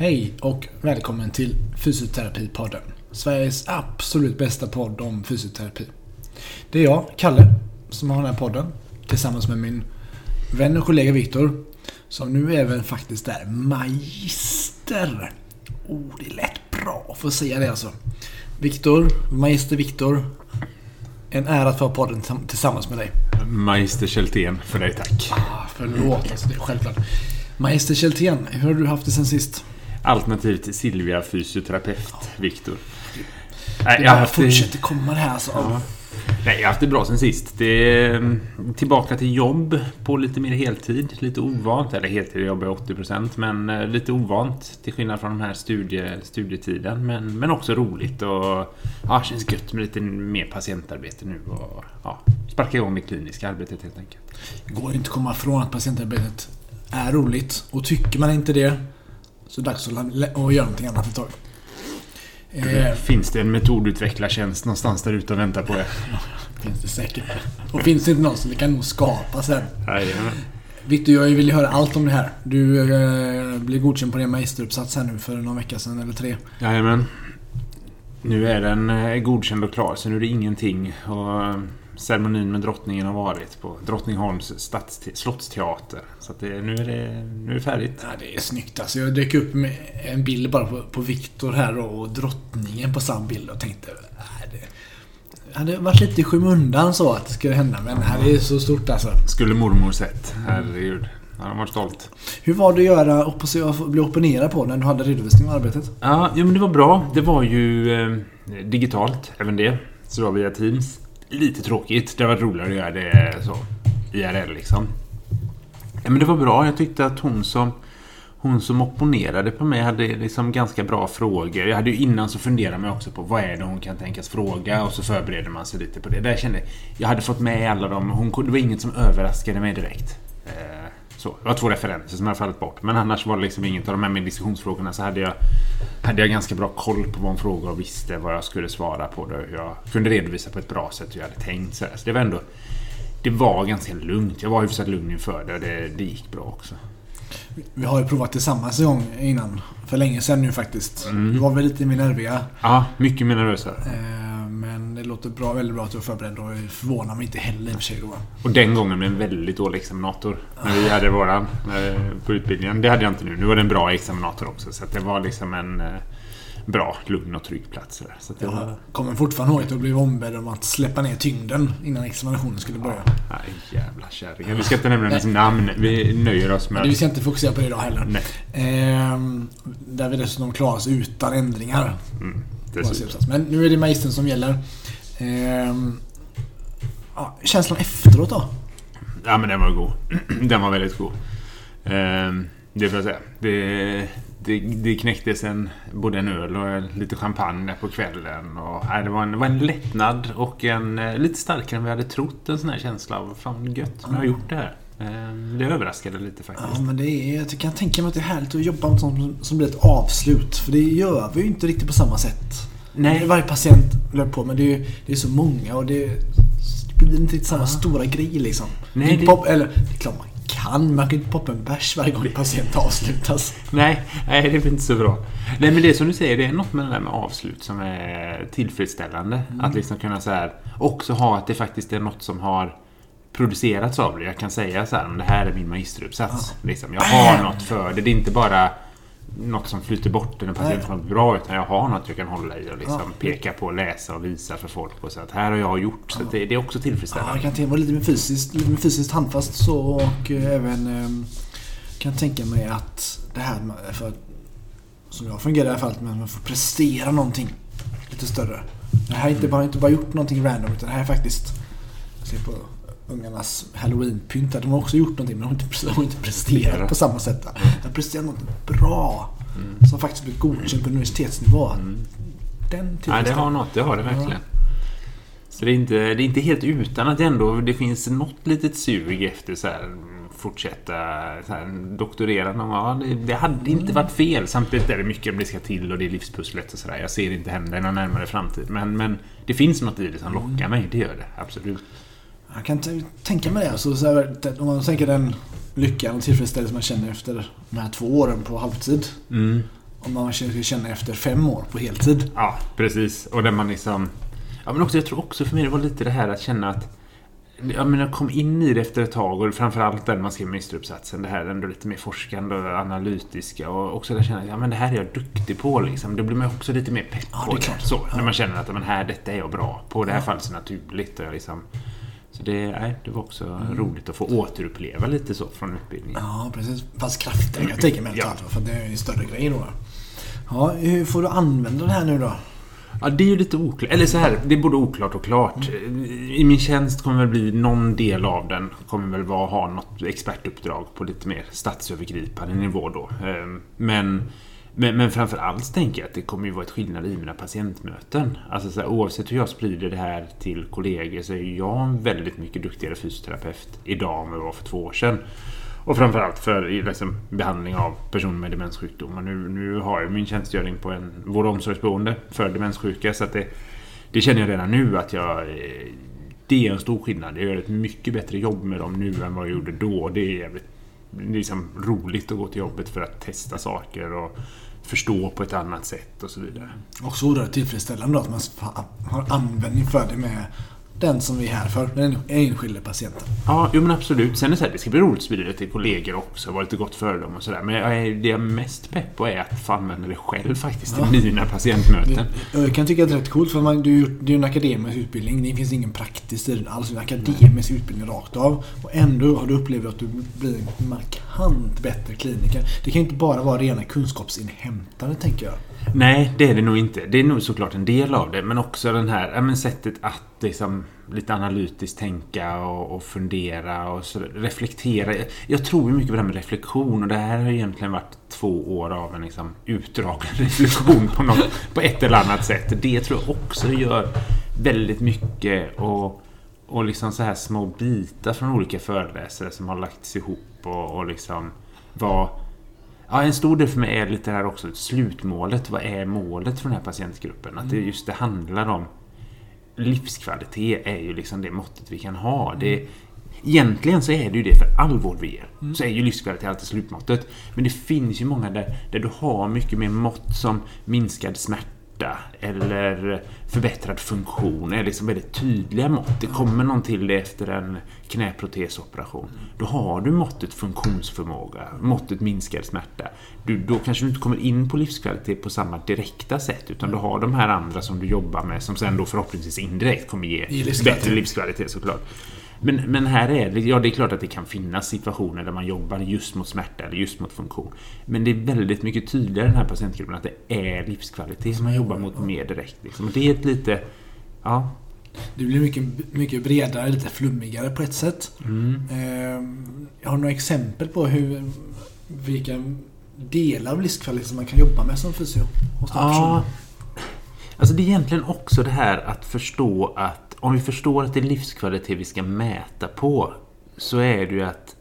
Hej och välkommen till Fysioterapipodden. Sveriges absolut bästa podd om fysioterapi. Det är jag, Kalle, som har den här podden tillsammans med min vän och kollega Viktor. Som nu även faktiskt är magister. Oh, det är lätt bra att få säga det alltså. Viktor, magister Viktor. En ära att få ha podden tillsammans med dig. Magister Kältén för dig tack. Ah, förlåt, alltså det är självklart. Magister Kältén, hur har du haft det sen sist? Alternativ till Silvia fysioterapeut, Viktor. Det jag haft fortsätter komma det här alltså. Ja. Nej, jag har haft det bra sen sist. Det är mm, tillbaka till jobb på lite mer heltid. Lite ovant. Eller heltid, jag jobbar 80% men eh, lite ovant. Till skillnad från den här studie, studietiden. Men, men också roligt och ja, känns gött med lite mer patientarbete nu. Och ja, sparka igång det kliniska arbetet helt enkelt. Det går inte att komma ifrån att patientarbetet är roligt. Och tycker man inte det så det dags att, göra någonting annat ett tag. Eh, Finns det en metodutvecklartjänst någonstans där ute och väntar på er? finns det säkert. Och finns det inte någon så vi kan nog skapa sen. Jajamän. Victor, jag vill ju höra allt om det här. Du eh, blev godkänd på din magisteruppsats här nu för någon vecka sedan eller tre. Jajamän. Nu är den eh, godkänd och klar, så nu är det ingenting. Och ceremonin med drottningen har varit på Drottningholms stadste- slottsteater. Så det, nu, är det, nu är det färdigt. Ja, det är snyggt alltså. Jag dök upp med en bild bara på, på Victor här och drottningen på samma bild och tänkte... Nej, det hade varit lite i skymundan så att det skulle hända men det här är så stort alltså. Skulle mormor sett. Herregud. De var stolt. Hur var det att göra att bli opponerad på när du hade redovisning av arbetet? Ja, men det var bra. Det var ju eh, digitalt, även det. Så det var via Teams. Lite tråkigt. Det var roligare att göra det så. IRL liksom. Ja, men det var bra. Jag tyckte att hon som hon som opponerade på mig hade liksom ganska bra frågor. Jag hade ju innan så funderade man också på vad är det hon kan tänkas fråga och så förbereder man sig lite på det. Där kände jag, jag hade fått med alla dem. Hon, det var inget som överraskade mig direkt. Så. Det var två referenser som jag fallit bort. Men annars var det liksom inget av de här med diskussionsfrågorna så hade jag, hade jag ganska bra koll på vad hon frågade och visste vad jag skulle svara på det. Jag kunde redovisa på ett bra sätt hur jag hade tänkt. Så, det var ändå... Det var ganska lugnt. Jag var hyfsat lugn inför det och det, det gick bra också. Vi har ju provat tillsammans en gång innan. För länge sedan nu faktiskt. Mm. Du var väl lite mer nerviga. Ja, mycket mer nervösa. Eh, låter bra, väldigt bra att du var förberedd och förvånar mig inte heller i och för sig då. Och den gången blev en väldigt dålig examinator. När vi hade våran eh, på utbildningen. Det hade jag inte nu. Nu var det en bra examinator också. Så det var liksom en eh, bra, lugn och trygg plats. där. Så det var... Jag kommer fortfarande ihåg att du blev ombedd om att släppa ner tyngden innan examinationen skulle börja. Nej, jävla kärringar. Vi ska inte nämna hennes namn. Vi nöjer oss Men vi med... ska inte fokusera på det idag heller. Nej. Ehm, där vi dessutom klarar oss utan ändringar. Mm. Men nu är det magistern som gäller. Ehm, ja, känslan efteråt då? Ja, men den var god. Den var väldigt god. Ehm, det får jag säga. Det, det, det knäcktes en, både en öl och lite champagne på kvällen. Och, nej, det, var en, det var en lättnad och en eh, lite starkare än vi hade trott. En sån här känsla av fan gött jag har gjort det här. Ehm, det överraskade lite faktiskt. Ja, men det är, jag kan tänka mig att det är härligt att jobba med sånt som, som blir ett avslut. För det gör vi ju inte riktigt på samma sätt. Nej. Varje patient löper på, men det är, ju- det är så många och det, det blir inte samma stora grej liksom. Nej, Det pop, eller det är klart man kan, men man kan inte poppa en bärs varje gång en patient avslutas. Nej, nej, det blir inte så bra. Nej, men det som du säger, det är något med det där med avslut som är tillfredsställande. Att liksom kunna så här, också ha att det faktiskt är något som har producerats av det. Jag kan säga så här, "Men det här är min magisteruppsats. Liksom, jag har något för det. Det är inte bara något som flyter bort när patienten mår bra, utan jag har något jag kan hålla i och liksom peka på, läsa och visa för folk. Och så att här har jag gjort. Så det, det är också Ja, tillfredsställande. jag kan tänka mig lite mer fysiskt, lite mer fysiskt handfast så och eh, även eh, kan tänka mig att det här för att, som jag fungerar i alla fall, att man får prestera någonting lite större. Det här är inte bara, inte bara gjort någonting random utan det här är faktiskt, jag ser på ungarnas halloween-pynt de har också gjort någonting men de har inte, de har inte presterat på samma sätt. va. De har presterat något bra som faktiskt blivit godkänt på universitetsnivå. Den Nej, det tillfredsställer. har något. Det har det verkligen. Så det är, inte, det är inte helt utan att det ändå det finns något litet sug efter så här, fortsätta så här, doktorera någon. Ja, det, det hade inte varit fel. Samtidigt är det mycket det ska till och det är livspusslet och sådär. Jag ser det inte hända i någon närmare framtid. Men, men det finns något i det som lockar mig. Det gör det. Absolut. Jag kan tänka mig det. Alltså, så här, det- om man tänker den lyckan och tillfredsställelse man känner efter de här två åren på halvtid. Mm. om man ska känna efter fem år på heltid. Ja, precis. Och där man liksom... Ja, men också, jag tror också för mig det var lite det här att känna att jag menar, kom in i det efter ett tag och framförallt när man skrev magisteruppsatsen. Det här ändå lite mer forskande och analytiska och också där känna att ja, men det här är jag duktig på. Liksom. Då blir man också lite mer pepp Ja, på det är klart. Så, Ja. När man känner att men här, detta är jag bra på. Det här Ja. faller sig naturligt. Och jag liksom, så det, nej, det var också Mm. roligt att få återuppleva lite så från utbildningen. Ja, precis. Fast kraftigare jag tänka mig. Ja. För det är ju större grej då. Ja, hur får du använda det här nu då? Ja, det är ju lite oklart. Eller så här, det är både oklart och klart. I min tjänst kommer väl bli någon del av den kommer väl vara ha något expertuppdrag på lite mer statsövergripande nivå då. Ehm, Men, men, men framför allt tänker jag att det kommer ju vara ett skillnad i mina patientmöten. Alltså så här, oavsett hur jag sprider det här till kollegor så är jag en väldigt mycket duktigare fysioterapeut idag än vad jag var för två år sedan. Och framförallt för liksom, behandling av personer med demenssjukdomar. Nu, nu har jag min tjänstgöring på en vård och omsorgsboende för demenssjuka. Så att det, det känner jag redan nu att jag... Eh, det är en stor skillnad. Jag gör ett mycket bättre jobb med dem nu än vad jag gjorde då. Det är jävligt liksom roligt att gå till jobbet för att testa saker och förstå på ett annat sätt och så vidare. Också oerhört tillfredsställande då att man har användning för det med den som vi är här för. Den enskilde patienten. Ja, jo men absolut. Sen är det så här, det ska bli roligt att sprida det till kollegor också. Vara lite gott föredöme och sådär. Men jag är, det jag är mest pepp på är att få använda det själv faktiskt i mina patientmöten. Jag kan tycka att det är rätt coolt för man, du, det är ju en akademisk utbildning. Det finns ingen praktisk i den alls. Det är en akademisk utbildning rakt av. Och ändå har du upplevt att du blir en markant bättre kliniker. Det kan inte bara vara rena kunskapsinhämtande tänker jag. Nej, det är det nog inte. Det är nog såklart en del av det. Men också den här ja, men sättet att liksom, lite analytiskt tänka och, och fundera och så, reflektera. Jag, jag tror ju mycket på det här med reflektion och det här har egentligen varit två år av en liksom, utdragen reflektion på, något, på ett eller annat sätt. Det tror jag också gör väldigt mycket och, och liksom så här små bitar från olika föreläsare som har lagts ihop och, och liksom var Ja, en stor del för mig är lite det här också slutmålet. Vad är målet för den här patientgruppen? Att det just det handlar om livskvalitet är ju liksom det måttet vi kan ha. Det, egentligen så är det ju det för all vård vi ger. Så är ju livskvalitet alltid slutmåttet. Men det finns ju många där, där du har mycket mer mått som minskad smärta eller förbättrad funktion är liksom väldigt tydliga mått. Det kommer någon till det efter en knäprotesoperation. Då har du måttet funktionsförmåga, måttet minskad smärta. Du, då kanske du inte kommer in på livskvalitet på samma direkta sätt utan du har de här andra som du jobbar med som sen då förhoppningsvis indirekt kommer ge livskvalitet. bättre livskvalitet såklart. Men, men här är det, ja det är klart att det kan finnas situationer där man jobbar just mot smärta eller just mot funktion. Men det är väldigt mycket tydligare i den här patientgruppen att det är livskvalitet som man jobbar mot mer direkt. Liksom. Och det är ett lite, ja, Det blir mycket, mycket bredare, lite flummigare på ett sätt. mm. Eh, Jag har några exempel på hur, vilka delar av livskvalitet som man kan jobba med som fysio. hos den Ja. personen. Alltså det är egentligen också det här att förstå att om vi förstår att det är livskvalitet vi ska mäta på så är det ju att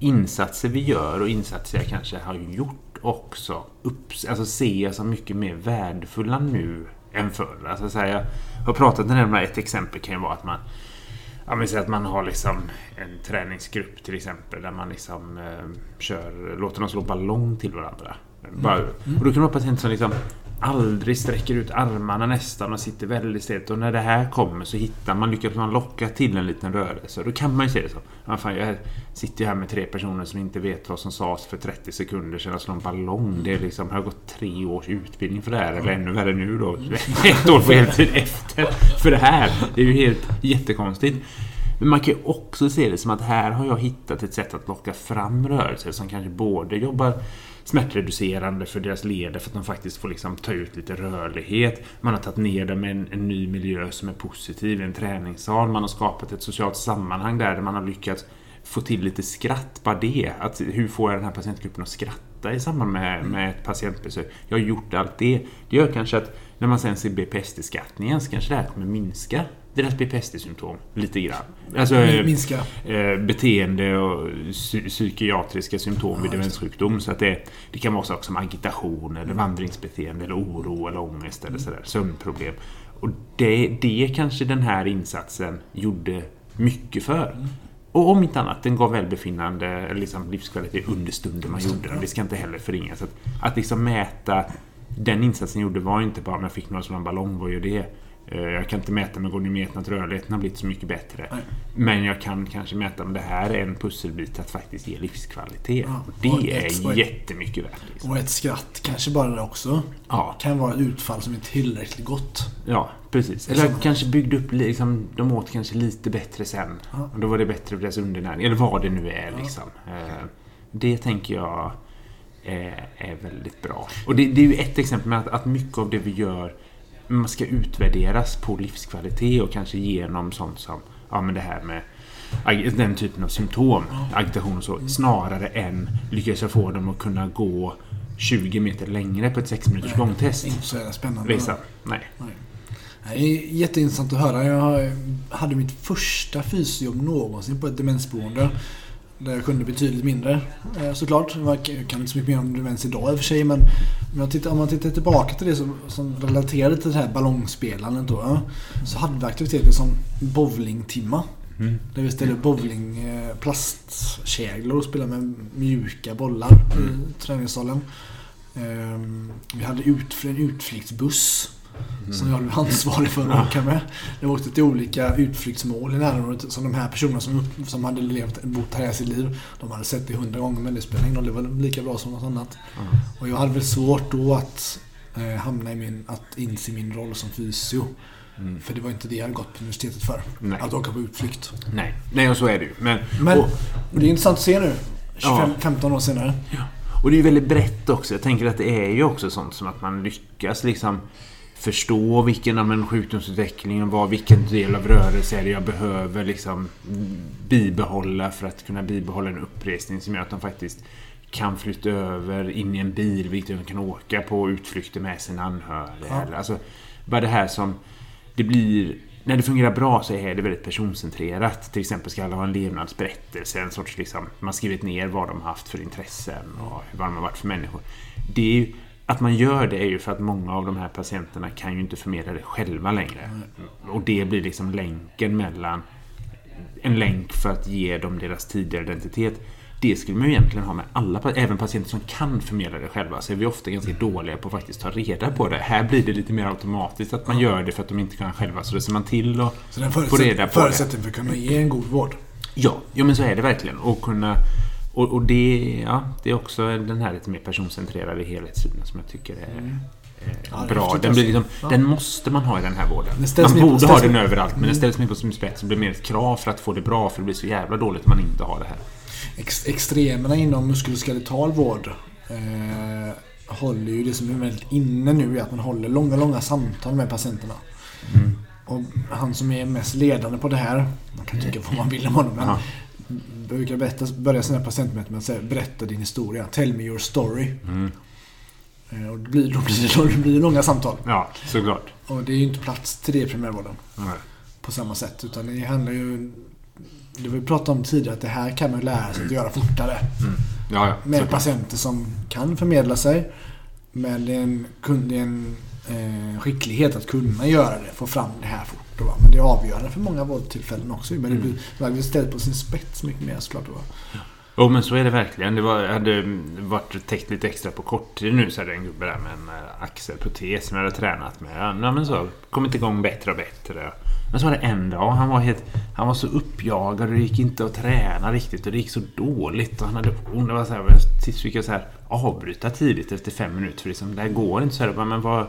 insatser vi gör och insatser jag kanske har gjort också upp, alltså ser jag som mycket mer värdefulla nu än förr. Alltså så här, jag har pratat med det, ett exempel kan ju vara att man Ja, men att man har liksom en träningsgrupp till exempel där man liksom eh, kör, låter dem slå ballong till varandra. Bara, och då kan det vara patienter som liksom aldrig sträcker ut armarna nästan och sitter väldigt stelt. Och när det här kommer så hittar man, lyckas man locka till en liten rörelse. Då kan man ju se det så. Ja, fan, jag sitter ju här med tre personer som inte vet vad som sades för 30 sekunder sedan. Slå en ballong. Det är liksom, har gått tre års utbildning för det här. Eller ännu värre nu då. Ett år på heltid efter för det här. Det är ju helt jättekonstigt. Men man kan ju också se det som att här har jag hittat ett sätt att locka fram rörelser som kanske både jobbar smärtreducerande för deras leder för att de faktiskt får liksom ta ut lite rörlighet. Man har tagit ner dem i en, en ny miljö som är positiv, en träningssal. Man har skapat ett socialt sammanhang där, där man har lyckats få till lite skratt. Bara det. Att, hur får jag den här patientgruppen att skratta i samband med, med ett patientbesök? Jag har gjort allt det. Det gör kanske att när man sen ser BPSD-skattningen så kanske det här kommer minska deras BPSD-symptom lite grann. Alltså, eh, Minska. eh, beteende och psy- psykiatriska symptom vid demenssjukdom. Så att det, det kan vara saker som agitation, eller vandringsbeteende, eller oro, eller ångest, eller sådär, sömnproblem. Och det, det kanske den här insatsen gjorde mycket för. Och om inte annat, den gav välbefinnande, eller liksom livskvalitet under stunden man gjorde den. Det ska inte heller förringas. Att, att liksom mäta den insatsen jag gjorde var inte bara om jag fick några en ballong, vad gör det? Eh, Jag kan inte mäta med gonimetern att rörligheten har blivit så mycket bättre. Nej. Men jag kan kanske mäta om det här är en pusselbit att faktiskt ge livskvalitet. Ja, Och det är ett- och jättemycket värt. Liksom. Och ett skratt kanske bara det också. Ja, Kan vara ett utfall som är tillräckligt gott. ja, precis. Eller samma. kanske byggde upp, liksom, de åt kanske lite bättre sen. Ja. Och då var det bättre för deras undernäring. Eller vad det nu är liksom. Eh, Det tänker jag är, är väldigt bra. Och det, det är ju ett exempel med att, att mycket av det vi gör man ska utvärderas på livskvalitet och kanske genom sånt som ja, men det här med den typen av symptom, agitation och så, snarare än lyckas jag få dem att kunna gå 20 meter längre på ett 6 minuters Nej, gångtest. Inte så spännande. Visa. Nej. Det är jätteintressant att höra. Jag hade mitt första fysjobb någonsin på ett demensboende. Där jag kunde betydligt mindre eh, såklart. Jag kan inte så mycket mer om demens idag i och för sig men om, jag tittar, om man tittar tillbaka till det som, som relaterade till det här ballongspelandet då. Så hade vi aktiviteter som bowlingtimma. Mm. Där vi ställde bowling, eh, plastkäglor och spelade med mjuka bollar i träningssalen. Ehm, Vi hade utfl- en utflyktsbuss som jag blev ansvarig för att åka med. Jag åkte till olika utflyktsmål i närområdet som de här personerna som, som hade levt, bott här hela sitt liv. De hade sett det hundra gånger men det spelade ingen roll. Det var lika bra som något annat. Ja. Och jag hade väl svårt då att eh, hamna i min, att inse min roll som fysio. Mm. För det var inte det jag hade gått på universitetet för. Nej. Att åka på utflykt. Nej. Nej, och så är det ju. Men, Men och, det är intressant att se nu. 25, Ja. 15 år senare. och det är ju väldigt brett också. Jag tänker att det är ju också sånt som att man lyckas liksom förstå vilken av en sjukdomsutveckling och vad, vilken del av rörelse är det jag behöver liksom bibehålla för att kunna bibehålla en uppresning som gör att de faktiskt kan flytta över in i en bil, vilket de kan åka på utflykter med sina anhöriga. Ja. Alltså, bara det här som... Det blir... När det fungerar bra så är det väldigt personcentrerat. Till exempel ska alla ha en levnadsberättelse, en sorts liksom... Man har skrivit ner vad de har haft för intressen och vad de har varit för människor. Det är ju, att man gör det är ju för att många av de här patienterna kan ju inte förmedla det själva längre. Och det blir liksom länken mellan... En länk för att ge dem deras tidigare identitet. Det skulle man ju egentligen ha med alla, även patienter som kan förmedla det själva. Så är vi ofta ganska dåliga på att faktiskt ta reda på det. Här blir det lite mer automatiskt att man gör det för att de inte kan själva. Så då ser man till och den få reda på det. förutsättning för att kunna ge en god vård. Ja, jo, men så är det verkligen. Och kunna... Och, och det, ja, det är också den här lite mer personcentrerade helhetssynen som jag tycker är, Mm. Ja, bra. Den, blir alltså. liksom, Ja. den måste man ha i den här vården. Man mer på- borde ha den överallt, men Mm. det ställs mer på sin spets. Det blir mer ett krav för att få det bra, för det blir så jävla dåligt om man inte har det här. Ex, extremerna inom muskuloskeletal vård eh, håller ju det som är väldigt inne nu är att man håller långa, långa samtal med patienterna. Mm. Och han som är mest ledande på det här, man kan tycka vad man vill om honom, men Ja. Brukar berätta, börja sina patientmöten med att säga berätta din historia. Tell me your story. Mm. Eh, och då blir, då, blir det, då blir det långa samtal. Ja, såklart. Och det är ju inte plats till det i primärvården Nej. på samma sätt. Utan det handlar ju... Det vi pratade om tidigare, att det här kan man lära sig att göra fortare. Mm. Ja, ja. Med såklart. patienter som kan förmedla sig. Men det är en, kun- det är en eh, skicklighet att kunna göra det, få fram det här fort. Då. Men det är avgörande för många våldtillfällen också. Men det blir ställt på sin spets mycket mer såklart. Då, va? Jo, men så är det verkligen. Det var, hade varit täckt lite extra på kort tid nu så hade jag en gubbe där med en eh, axelprotes som jag hade tränat med. Ja, men så kommit igång bättre och bättre. Men så var det en dag, han var, helt, han var så uppjagad och det gick inte att träna riktigt och det gick så dåligt. Och han hade ont. Det var så här, till sist fick jag så här avbryta tidigt efter fem minuter. För liksom, det här går inte så här. Men vad,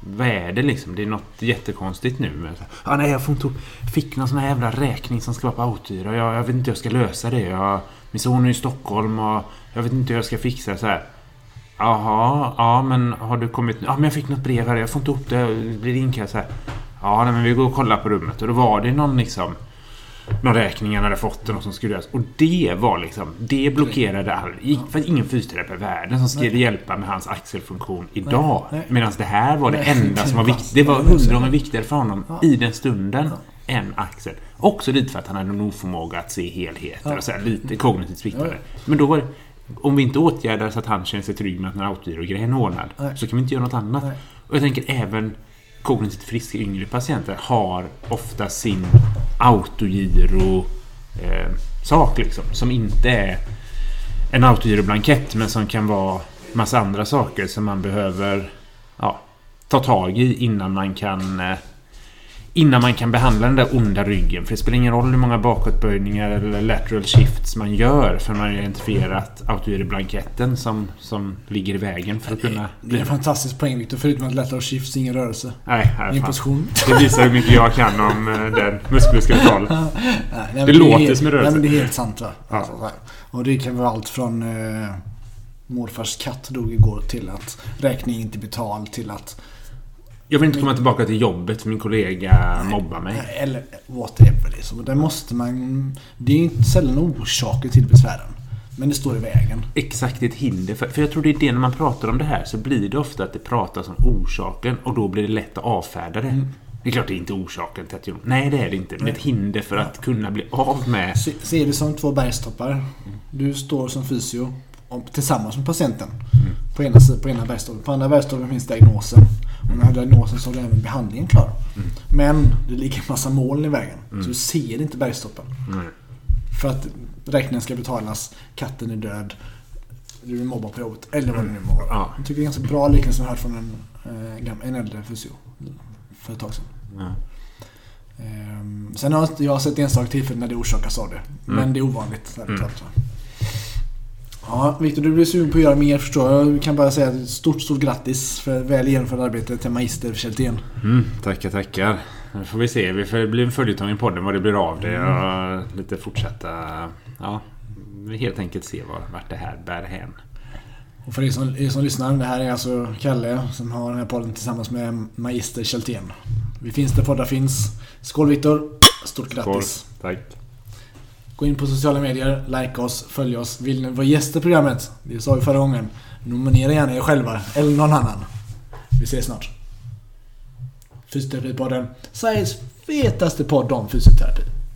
vad är det liksom? Det är något jättekonstigt nu. Ah, nej, jag får inte, fick någon sån här jävla räkning som ska vara på autohyra. Jag, jag vet inte hur jag ska lösa det. Jag, min son är i Stockholm och jag vet inte hur jag ska fixa det så här. Jaha, ja men har du kommit... Ja men jag fick något brev här, jag får inte ihop det, det blir inkallat så här. Ja nej, men vi går och kollar på rummet och då var det någon liksom... Någon räkning han hade fått och något som skulle göras. Och det var liksom... Det blockerade all... Fanns ingen fysioterapeut i världen som skulle Nej. hjälpa med hans axelfunktion idag. Medan det här var det enda som var viktigt. Det var hundra gånger viktigare för honom Ja. i den stunden Ja. än axel. Också lite för att han hade en oförmåga att se helheter Ja. och så här, lite kognitivt sviktande. Men då var det... Om vi inte åtgärdar så att han känner sig trygg med att den här autogirogrejen är ordnad så kan vi inte göra något annat. Och jag tänker även kognitivt friska yngre patienter har ofta sin autogiro eh, sak liksom. Som inte är en autogiroblankett men som kan vara massa andra saker som man behöver ja, ta tag i innan man kan eh, innan man kan behandla den där onda ryggen. För det spelar ingen roll hur många bakåtböjningar eller lateral shifts man gör för man har identifierat autogiroblanketten som, som ligger i vägen för att kunna... Det är en fantastisk poäng Victor. Förutom att lateral shifts, ingen rörelse. Nej, Ingen nej fan. position. Det visar hur mycket jag kan om eh, den nej, men Det låter är helt, som en rörelse. Nej, men det är helt sant va? Ja. Alltså, här. och det kan vara allt från eh, morfars katt dog igår till att räkningen inte betald till att... Jag vill inte komma tillbaka till jobbet för min kollega mobbar mig. Eller whatever liksom. Där måste man... Det är ju inte sällan orsaker till besvären. Men det står i vägen. Exakt ett hinder. För, för jag tror det är det när man pratar om det här så blir det ofta att det pratas om orsaken och då blir det lätt att avfärda det. Det är klart det är inte orsaken till att jag... Nej, det är det inte. Men ett hinder för att kunna bli av med... Se, se det som två bergstoppar. Du står som fysio tillsammans med patienten. På ena, sidan- på ena bergstoppen. På andra bergstoppen finns diagnosen. Och när du har diagnosen så du även behandlingen klar. Men det ligger en massa moln i vägen. Så du ser inte bergstoppen. Nej. För att räkningen ska betalas, katten är död, du är mobbad på jobbet eller vad det nu må vara. Ja. Jag tycker det är en ganska bra liknelse jag hört från en, eh, en äldre fysio för ett tag sedan. Ehm, sen har jag- jag sett enstaka tillfällen när det orsakas av det. Men det är ovanligt. ärligt Mm. Ja, Viktor, du blir sugen på att göra mer förstår jag. Jag kan bara säga stort, stort grattis för väl genomfört arbete till Magister Kjeltén. Mm, tackar, tackar. Nu får vi se. Vi får bli en följetong i podden vad det blir av det. Och lite fortsätta... Ja, vi helt enkelt se var, vart det här bär hän. Och för er som, er som lyssnar, det här är alltså Kalle som har den här podden tillsammans med Magister Kjeltén. Vi finns där poddar finns. Skål Viktor! Stort Skål. grattis! Tack. Gå in på sociala medier, like oss, följ oss. Vill ni vara gäster i programmet? Det sa vi förra gången. Nominera gärna er själva, eller någon annan. Vi ses snart. Fysioterapipodden, Sveriges fetaste podd om fysioterapi.